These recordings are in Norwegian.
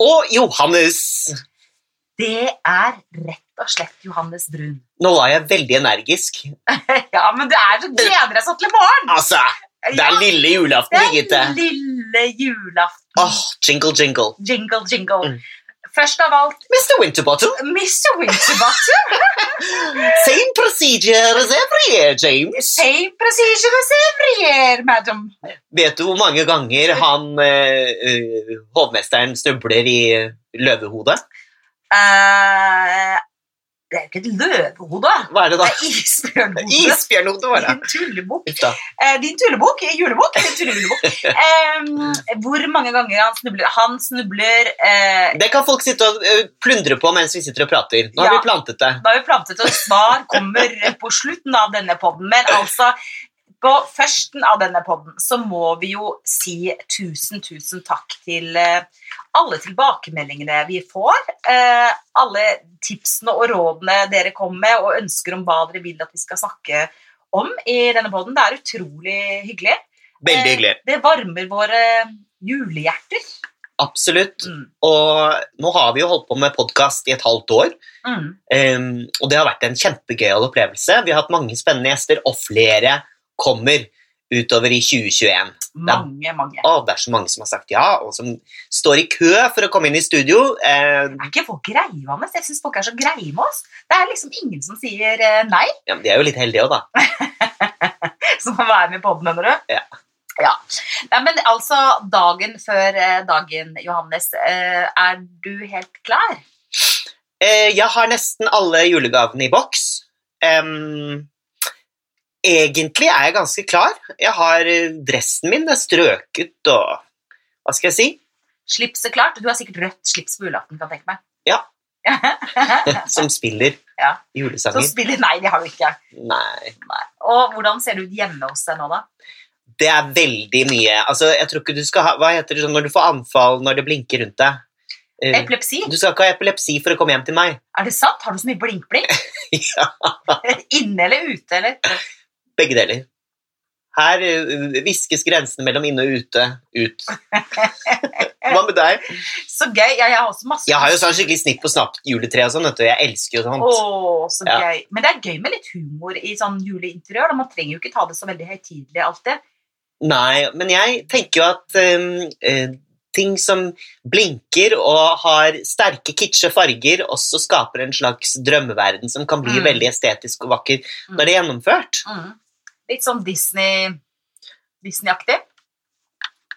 Og Johannes! Det er rett og slett Johannes Brun. Nå var jeg veldig energisk. ja, men du er så gleder jeg sånn til i morgen! Altså, det er Ja, lille julaften, det Birgitte. er lille julaften. Åh, jingle, jingle. Jingle, jingle. Mm. Først av alt, Mr. Winterbottom, Mr. Winterbottom. same procedure as every year, James. Same procedure as every year, madam. Vet du hvor mange ganger han, eh, eh, hovmesteren, snubler i løvehodet? Eh, det er jo ikke et løvehode. Hva er det Det da? er isbjørnhode. Isbjørnhode, var det. Din tullebukk. Eh, din tullebukk, julebukk, din tullebukk. Eh, hvor mange ganger han snubler? Han snubler eh, Det kan folk sitte og eh, plundre på mens vi sitter og prater. Nå har vi plantet det. Da har vi plantet og svar kommer på slutten av denne podden. Men altså, på førsten av denne podden så må vi jo si tusen, tusen takk til eh, alle tilbakemeldingene vi får. Eh, alle tipsene og rådene dere kommer med, og ønsker om hva dere vil at vi skal snakke om i denne podden. Det er utrolig hyggelig. Veldig Eh, hyggelig. Det varmer våre julehjerter. Absolutt. Mm. Og nå har vi jo holdt på med podkast i et halvt år. Mm. Um, og det har vært en kjempegøyal opplevelse. Vi har hatt mange spennende gjester, og flere kommer utover i 2021. Mange, mange. Å, det er så mange som har sagt ja, og som står i kø for å komme inn i studio. Eh, Er ikke folk greie med oss? Jeg syns folk er så greie med oss. Det er liksom ingen som sier eh, nei, ja, men De er jo litt heldige òg, da. som får være med på den, mener du? Ja. ja. Nei, men altså, dagen før eh, dagen, Johannes, eh, er du helt klar? Eh, jeg har nesten alle julegavene i boks. Em, egentlig er jeg ganske klar. Jeg har eh, dressen min det er strøket og Hva skal jeg si? Slipset klart? Du har sikkert rødt slips på julaften, kan jeg tenke meg. Ja. Som spiller Ja. julesanger. Som spiller Nei, det har du ikke. Nei. Nei. Og hvordan ser det ut hjemme hos deg nå, da? Det er veldig mye Altså, jeg tror ikke du skal ha Hva heter det sånn når du får anfall når det blinker rundt deg? Uh, Epilepsi? Du skal ikke ha epilepsi for å komme hjem til meg. Er det sant? Har du så mye blink-blink? ja, Inne eller ute, eller? Begge deler. Her eh, viskes grensene mellom inne og ute ut. Hva med deg? Så gøy. Ja, jeg har også masse Jeg har jo sånn skikkelig snitt på snapp-juletre og sånn. Jeg elsker jo sånt. Åh, så Ja. gøy. Men det er gøy med litt humor i sånn juleinteriør. Man trenger jo ikke ta det så veldig høytidelig alltid. Nei, men jeg tenker jo at um, ting som blinker og har sterke kitsche farger, også skaper en slags drømmeverden som kan bli Mm. veldig estetisk og vakker når det er gjennomført. Mm. Litt sånn Disney Disney-aktig.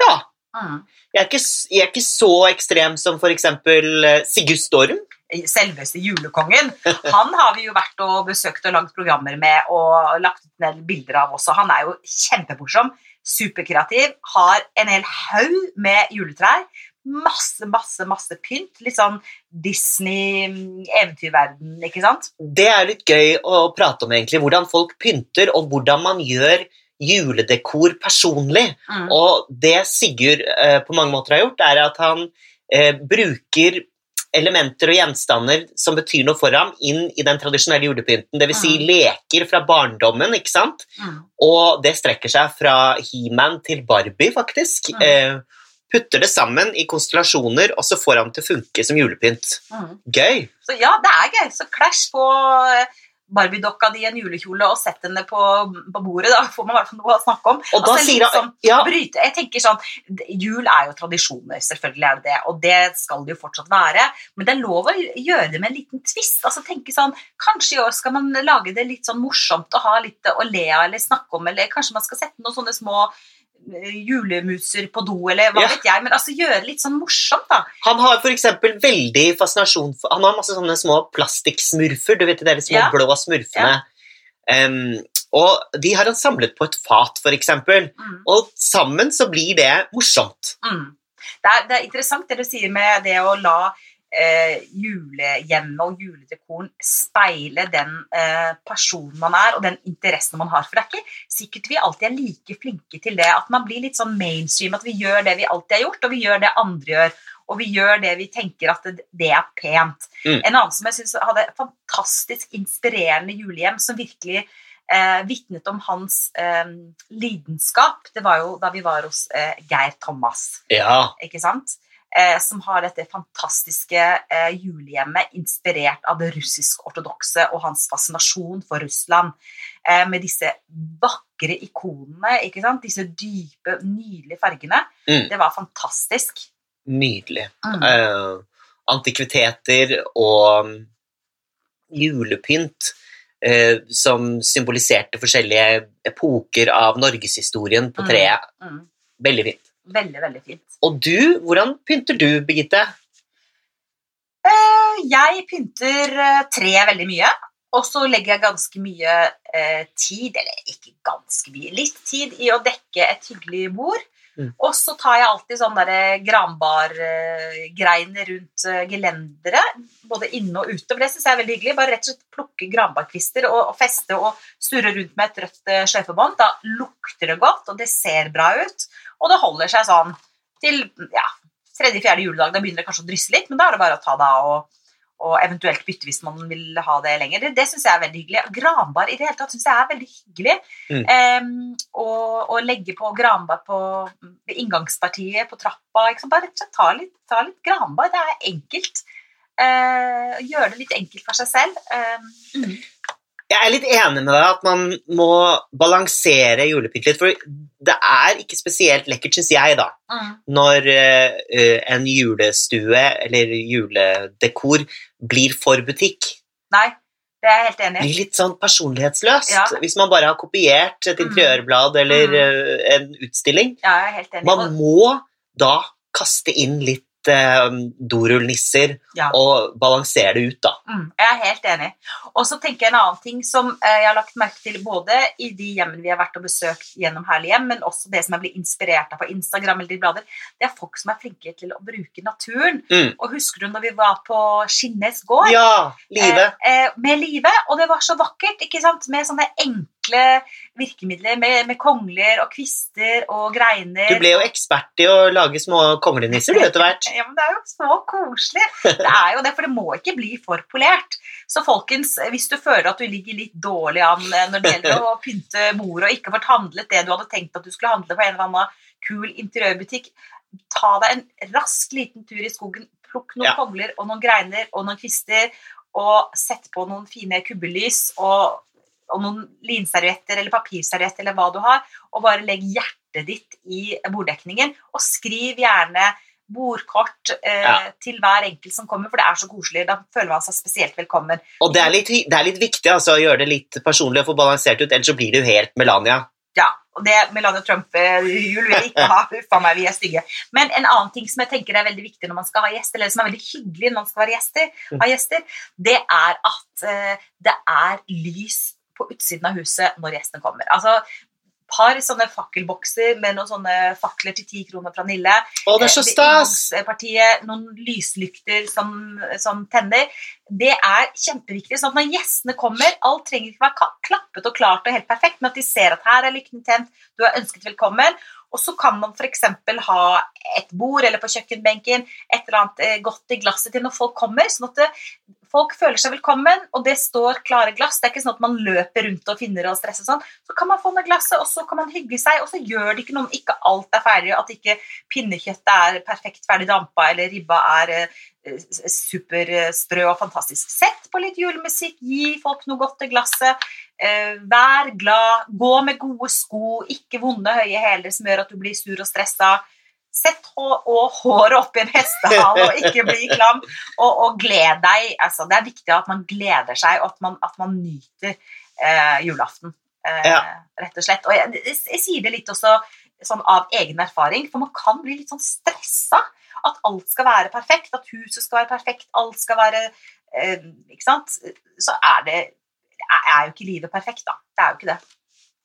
Ja. Mm. Jeg er ikke, jeg er ikke så ekstrem som eksempel eh, Sigurd Storm. Selveste julekongen. Han har vi jo vært og besøkt og lagd programmer med og lagt ut en del bilder av også. Han er jo kjempemorsom, superkreativ, har en hel haug med juletrær. Masse, masse, masse pynt. Litt sånn Disney-eventyrverden, ikke sant? Det er litt gøy å prate om, egentlig. Hvordan folk pynter, og hvordan man gjør juledekor personlig. Mm. Og det Sigurd eh, på mange måter har gjort, er at han eh, bruker elementer og gjenstander som betyr noe for ham, inn i den tradisjonelle julepynten. Dvs. Si Mm. leker fra barndommen, ikke sant? Mm. Og det strekker seg fra He-Man til Barbie, faktisk. Mm. Eh, putter det sammen i konstellasjoner, og så får han til å funke som julepynt. Mm. Gøy! Så ja, det er gøy. Så clash på eh, Barbie-dokka di i en julekjole og sett henne på, på bordet. Da får man i hvert fall noe å snakke om. Og da Altså, sier han sånn, ja, bryte. Jeg tenker sånn, Jul er jo tradisjoner, selvfølgelig er det det, og det skal det jo fortsatt være. Men det er lov å gjøre det med en liten tvist. altså tenke sånn, Kanskje i år skal man lage det litt sånn morsomt og ha litt å le av eller snakke om, eller kanskje man skal sette noen sånne små julemuser på do, eller hva Ja. vet jeg. Men altså gjøre det litt sånn morsomt, da. Han har eksempel veldig fascinasjon for Han har masse sånne små plastikksmurfer. Du vet de der små Ja. blå smurfene. Em, og de har han samlet på et fat, eksempel. Mm. Og sammen så blir det morsomt. Mm. Det, er, det er interessant det du sier med det å la eh, julehjemmet og juledekoren speile den eh, personen man er, og den interessen man har. For det er ikke sikkert vi alltid er like flinke til det. At man blir litt sånn mainstream, at vi gjør det vi alltid har gjort, og vi gjør det andre gjør. Og vi gjør det vi tenker at det, det er pent. Mm. En annen som jeg synes hadde fantastisk inspirerende julehjem, som virkelig eh, vitnet om hans eh, lidenskap. Det var jo da vi var hos eh, Geir Thomas, Ja. ikke sant? Eh, som har dette fantastiske eh, julehjemmet inspirert av det russisk-ortodokse og hans fascinasjon for Russland. Eh, med disse vakre ikonene, disse dype, nydelige fargene. Mm. Det var fantastisk. Nydelig. Mm. Eh, antikviteter og julepynt eh, som symboliserte forskjellige epoker av norgeshistorien på Mm. treet. Mm. Veldig fint. Veldig, veldig fint. Og du, hvordan pynter du, Birgitte? Eh, Jeg pynter tre treet veldig mye, og så legger jeg ganske mye eh, tid, eller ikke ganske mye, litt tid i å dekke et hyggelig bord. Mm. Og så tar jeg alltid sånne granbargreiner rundt eh, gelenderet, både inne og ute. For det syns jeg er veldig hyggelig. Bare rett og slett plukke granbarkvister og, og feste og surre rundt med et rødt eh, sløyfebånd. Da lukter det godt, og det ser bra ut. Og det holder seg sånn til ja, tredje-fjerde juledag. Da begynner det kanskje å drysse litt, men da er det bare å ta det av og, og eventuelt bytte hvis man vil ha det lenger. Det, det syns jeg er veldig hyggelig. Granbar i det hele tatt syns jeg er veldig hyggelig. Mm. Um, og, og legge på granbar på inngangspartiet på trappa. Liksom. Bare ta litt, ta litt granbar. Det er enkelt. Uh, gjøre det litt enkelt for seg selv. Um, mm. Jeg er litt enig med deg at man må balansere julepynt litt, for det er ikke spesielt lekkert, syns jeg, da, Mm. når eh, en julestue eller juledekor blir for butikk. Nei, det er jeg helt enig i. blir litt sånn personlighetsløst Ja. hvis man bare har kopiert et Mm. interiørblad eller Mm. uh, en utstilling. Ja, jeg er helt enig. Man må da kaste inn litt eh, dorullnisser Ja. og balansere det ut, da. Mm, jeg er helt enig. Og så tenker jeg en annen ting som eh, jeg har lagt merke til både i de hjemmene vi har vært og besøkt gjennom Herlig hjem, men også det som jeg blir inspirert av på Instagram eller de blader, det er folk som er flinke til å bruke naturen. Mm. Og husker du når vi var på Skinnes gård? Ja, livet. Eh, eh, med live, og det var så vakkert, ikke sant? Med sånne enkle virkemidler, med, med kongler og kvister og greiner. Du ble jo ekspert i å lage små konglenisser du, etter hvert. Ja, men det er jo så koselig. Det er jo det, for det må ikke bli for polert. Så folkens, hvis du føler at du ligger litt dårlig an eh, når det gjelder å pynte bordet, og ikke fått handlet det du hadde tenkt at du skulle handle på en eller annen kul interiørbutikk, ta deg en rask liten tur i skogen, plukk noen Ja. kongler og noen greiner og noen kvister, og sett på noen fine kubbelys og, og noen linservietter eller papirservietter eller hva du har, og bare legg hjertet ditt i borddekningen, og skriv gjerne bordkort eh, Ja. til hver enkelt som kommer, for det er så koselig. Da føler man seg spesielt velkommen. Og det er litt, det er litt viktig altså, å gjøre det litt personlig og få balansert ut, ellers så blir jo helt Melania. Ja, og det Melania Trump-jul vil ikke ha. Uffa meg, vi er stygge. Men en annen ting som jeg tenker er veldig viktig når man skal ha gjester, eller som er veldig hyggelig når man skal gjester, ha gjester, det er at eh, det er lys på utsiden av huset når gjestene kommer. Altså, par sånne fakkelbokser med noen sånne fakler til ti kroner fra Nille. Å, det er så Eh, stas! Partiet, noen lyslykter som, som tenner. Det er kjempeviktig. sånn at Når gjestene kommer, alt trenger ikke være klappet og klart og helt perfekt, men at de ser at her er lykten tent, du er ønsket velkommen. Og så kan man f.eks. ha et bord eller på kjøkkenbenken et eller annet eh, godt i glasset til når folk kommer. sånn at det, folk føler seg velkommen, og det står klare glass. Det er ikke sånn at man løper rundt og finner og stresser sånn. Så kan man få ned glasset, og så kan man hygge seg, og så gjør det ikke noe om ikke alt er ferdig, at ikke pinnekjøttet er perfekt ferdig dampa, eller ribba er eh, supersprø og fantastisk. Sett på litt julemusikk, gi folk noe godt til glasset. Eh, vær glad, gå med gode sko, ikke vonde høye hæler som gjør at du blir sur og stressa. Sett hå og håret opp i en hestehale og ikke bli klam. Og, og gled deg. Altså, det er viktig at man gleder seg, og at man, at man nyter eh, julaften. Eh, Ja. Rett og slett. Og jeg, jeg, jeg sier det litt også sånn av egen erfaring, for man kan bli litt sånn stressa. At alt skal være perfekt, at huset skal være perfekt, alt skal være eh, Ikke sant? Så er det er jo ikke livet perfekt, da. Det er jo ikke det.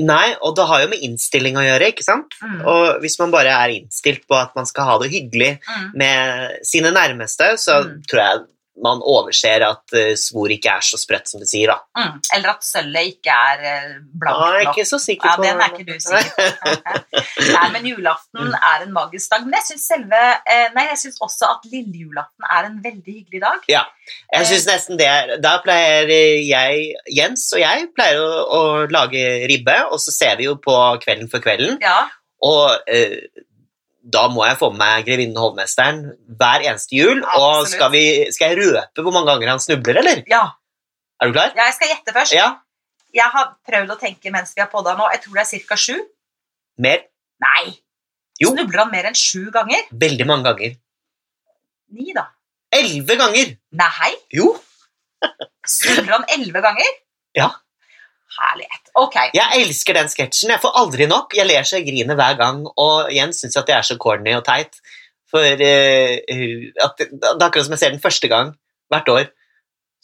Nei, og det har jo med innstilling å gjøre, ikke sant? Mm. Og hvis man bare er innstilt på at man skal ha det hyggelig Mm. med sine nærmeste, så Mm. tror jeg man overser at uh, svor ikke er så sprøtt som det sier, da. Mm. Eller at sølvet ikke er eh, blankt Jeg er ikke så sikker Ja, den er ikke du sikker på. Nei, men julaften Mm. er en magisk dag. Men jeg syns selve eh, Nei, jeg syns også at lille julaften er en veldig hyggelig dag. Ja, Jeg synes nesten det Da pleier jeg, Jens og jeg, pleier å, å lage ribbe, og så ser vi jo på Kvelden for kvelden, Ja, og eh, da må jeg få med meg Grevinnen og hovmesteren hver eneste jul. Og skal, vi, skal jeg røpe hvor mange ganger han snubler, eller? ja. Er du klar? Ja, Jeg skal gjette først. Ja. Jeg har prøvd å tenke mens vi har podda nå. Jeg tror det er ca. sju. Mer? Nei! Jo. Snubler han mer enn sju ganger? Veldig mange ganger. Ni, da. Elleve ganger! Nei! Jo. Snubler han elleve ganger? Ja. Herlighet. Ok. Jeg elsker den sketsjen. Jeg får aldri nok. Jeg ler så jeg griner hver gang, og igjen syns at jeg er så corny og teit. For uh, at, det er akkurat som jeg ser den første gang hvert år.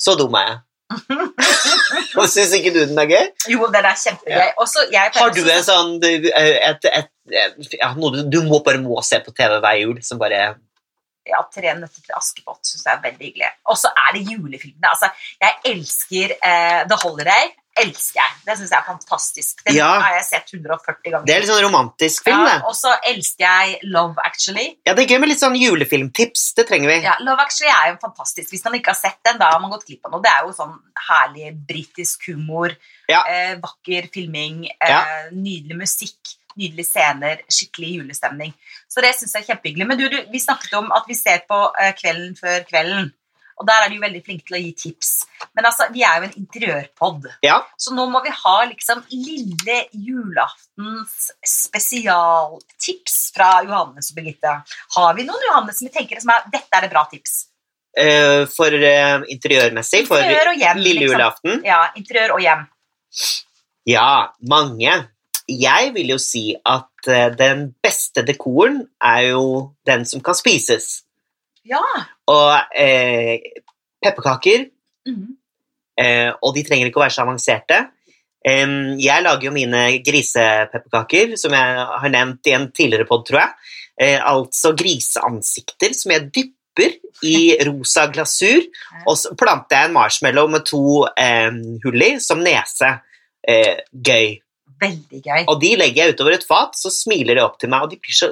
Så dum er jeg. Syns ikke du den er gøy? Jo, den er kjempegøy. Også, jeg Har du en sånn du- et, et, et, ja, noe du, du må bare må se på TV hver jul, som bare ja, Tre nøtter til Askepott syns jeg er veldig hyggelig. Og så er det julefilmene. Altså, jeg elsker eh, The Holiday. Elsker jeg. Det syns jeg er fantastisk. Den Ja. har jeg sett 140 ganger. Det er litt sånn romantisk film, ja, det. og så elsker jeg Love Actually. Ja, det er gøy med litt sånn julefilmtips. Det trenger vi. Ja, Love Actually er jo fantastisk. Hvis man ikke har sett den, da har man gått glipp av noe. Det er jo sånn herlig britisk humor, Ja. eh, vakker filming, eh, nydelig musikk, nydelige scener, skikkelig julestemning. Så det syns jeg er kjempehyggelig. Men du, du, vi snakket om at vi ser på eh, Kvelden før kvelden. Og der er de jo veldig flinke til å gi tips. Men altså, vi er jo en interiørpod. Ja. Så nå må vi ha liksom lille julaftens spesialtips fra Johannes og Birgitte. Har vi noen Johannes som vi tenker som er, dette er et bra tips? Uh, for uh, interiørmessig, for Interiør og hjem, lille liksom. julaften. Ja, interiør og hjem. Ja, mange. Jeg vil jo si at eh, den beste dekoren er jo den som kan spises. Ja. Og eh, pepperkaker, Mhm. eh, og de trenger ikke å være så avanserte. Em, jeg lager jo mine grisepepperkaker, som jeg har nevnt i en tidligere pod, tror jeg. Eh, altså griseansikter som jeg dypper i rosa glasur, og så planter jeg en marshmallow med to hull i som nese. Eh, gøy. Veldig gøy. Og de legger jeg utover et fat, så smiler de opp til meg, og de blir så,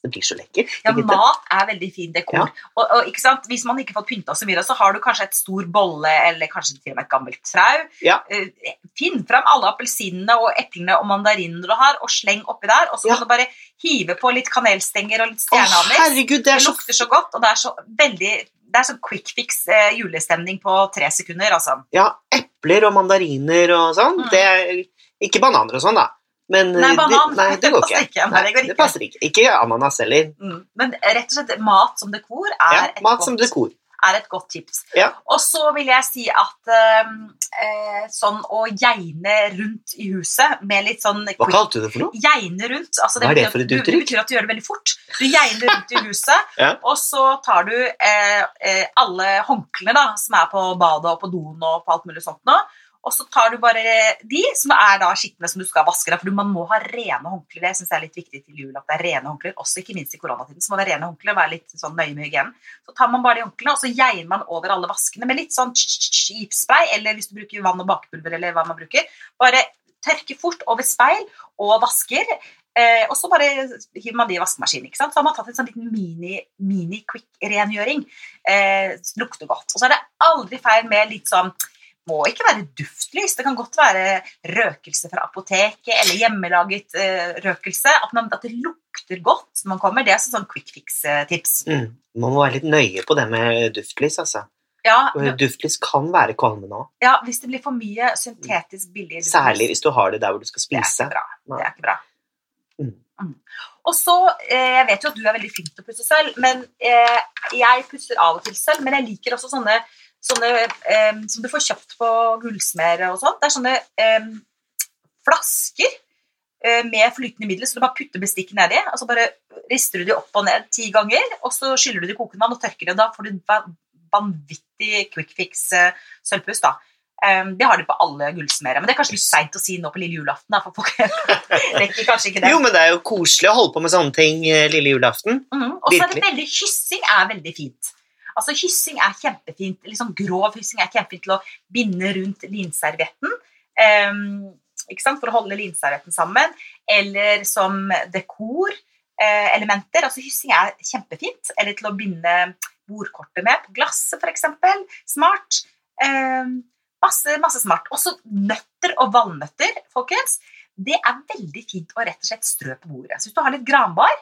det blir så lekkert. Ja, mat er veldig fin dekor. Ja. Og, og ikke sant? Hvis man ikke får pynta så mye, så har du kanskje et stor bolle eller kanskje til og med et gammelt trau. Ja. Eh, Finn fram alle appelsinene og eplene og mandarinene du har, og sleng oppi der. Og så kan du bare hive på litt kanelstenger og litt stjerneanis. herregud, det Det er så lukter så godt, og det er så veldig det er sånn quick fix eh, julestemning på tre sekunder, altså. Ja, epler og mandariner og sånn. Mm. Det er, ikke bananer og sånn, da. Men Nei, eh, banan. Det, nei, det Det går ikke. ikke. Nei, det går det passer ikke. Ikke ananas heller. Mm. Men rett og slett mat som dekor er, Ja, et, mat godt, som dekor. er et godt tips. Ja. Og så vil jeg si at eh, eh, sånn å geine rundt i huset med litt sånn Hva kalte du det for noe? Geine rundt. Altså Hva er det for et du- uttrykk? Det betyr at du gjør det veldig fort. Du geiner rundt i huset, Ja. og så tar du eh, eh, alle håndklærne som er på badet og på doen og på alt mulig sånt nå, og så tar du bare de som er da skitne som du skal vaske. For man må ha rene håndklær. Det syns jeg er litt viktig til jul. at det er rene håndklær, Også ikke minst i koronatiden. så må det være rene håndklær, være litt sånn nøye med hygienen. Så tar man bare de håndklærne, og så geier man over alle vaskene med litt sånn skipspray, eller hvis du bruker vann og bakepulver, eller hva man bruker. Bare tørke fort over speil og vasker. Eh, og så bare hiver man de i vaskemaskinen. ikke sant? Så har man tatt en sånn liten mini- mini-quick-rengjøring. Eh, lukter godt. Og så er det aldri feil med litt sånn må ikke være duftlys. Det kan godt være røkelse fra apoteket eller hjemmelaget eh, røkelse. At, man, at det lukter godt når man kommer. Det er sånn quick fix-tips. Mm. Man må være litt nøye på det med duftlys, altså. Ja, Duftlys kan være kvalmende òg. ja, hvis det blir for mye syntetisk billig duftlys. Særlig hvis du har det der hvor du skal Det er spise. ikke bra. Det er ikke bra. Mm. Mm. Og så, eh, Jeg vet jo at du er veldig flink til å pusse sølv, men eh, jeg pusser av og til sølv. Men jeg liker også sånne, sånne eh, som du får kjøpt på gullsmere og sånt. Det er sånne eh, flasker eh, med flytende middel, så du bare putter bestikket nedi. Og så bare rister du de opp og ned ti ganger, og så skyller du det i kokende vann og tørker det. Da får du va- vanvittig quick fix eh, da. Um, det har de på alle gullsmere. Men det er kanskje litt seint å si nå på lille julaften. Da, for folk rekker kanskje ikke det. Jo, men det er jo koselig å holde på med sånne ting eh, lille julaften. Mhm, Og så er det veldig Kyssing er veldig fint. Altså Hyssing er kjempefint. Liksom grov hyssing er kjempefint til å binde rundt linservietten. Um? For å holde linservietten sammen. Eller som dekorelementer. altså Hyssing er kjempefint. Eller til å binde bordkortet med på glasset, f.eks. Smart. Um, masse, masse smart. Også nøtter og valnøtter, folkens. Det er veldig fint å rett og slett strø på bordet. Så hvis du har litt granbar,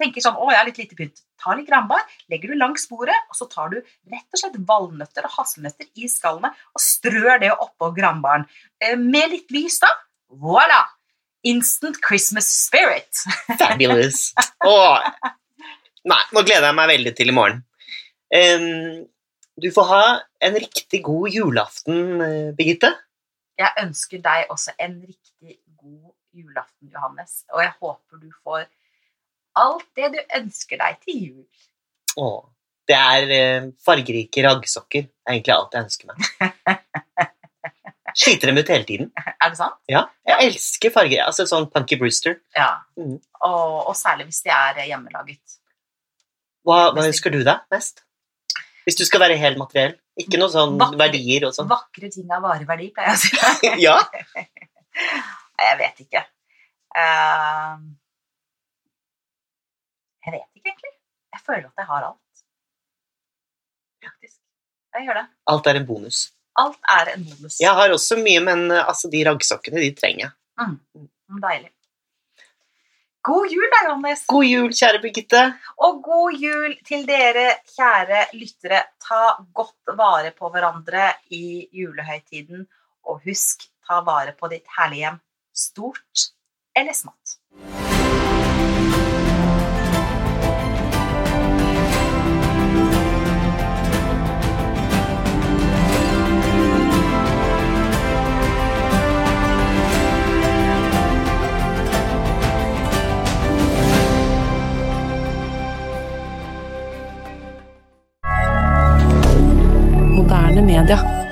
tenker sånn, å, jeg har litt lite pynt, ta litt granbar, legger du langs bordet, og så tar du rett og slett valnøtter og hasselnøtter i skallene og strør det oppå granbaren. Eh, med litt lys, da. Voilà! Instant Christmas spirit. Fabulous. Åh. Nei, nå gleder jeg meg veldig til i morgen. Um, du får ha en riktig god julaften, eh, Birgitte. Jeg ønsker deg også en riktig god julaften, Johannes. Og jeg håper du får alt det du ønsker deg til jul. Åh, det er eh, fargerike raggsokker. Det er egentlig alt jeg ønsker meg. Sliter dem ut hele tiden. Er det sant? Ja, jeg elsker farger. Altså sånn Punky Brewster. Ja. mm. Og, og særlig hvis de er hjemmelaget. Hva, hva ønsker du deg mest? Hvis du skal være helt materiell. Ikke noe sånn Vakre- verdier og sånn. Vakre ting av vareverdi, pleier jeg å si. Ja, Jeg vet ikke. Eh, jeg vet ikke, egentlig. Jeg føler at jeg har alt. Praktisk. Jeg gjør det. alt er en bonus. Alt er en bonus. Jeg har også mye, men eh, altså, de raggsokkene, de trenger jeg. Mm, Deilig. God jul da, Johannes. God jul, kjære Birgitte. Og god jul til dere, kjære lyttere. Ta godt vare på hverandre i julehøytiden. Og husk, ta vare på ditt herlige hjem. Stort eller smått. Moderne media.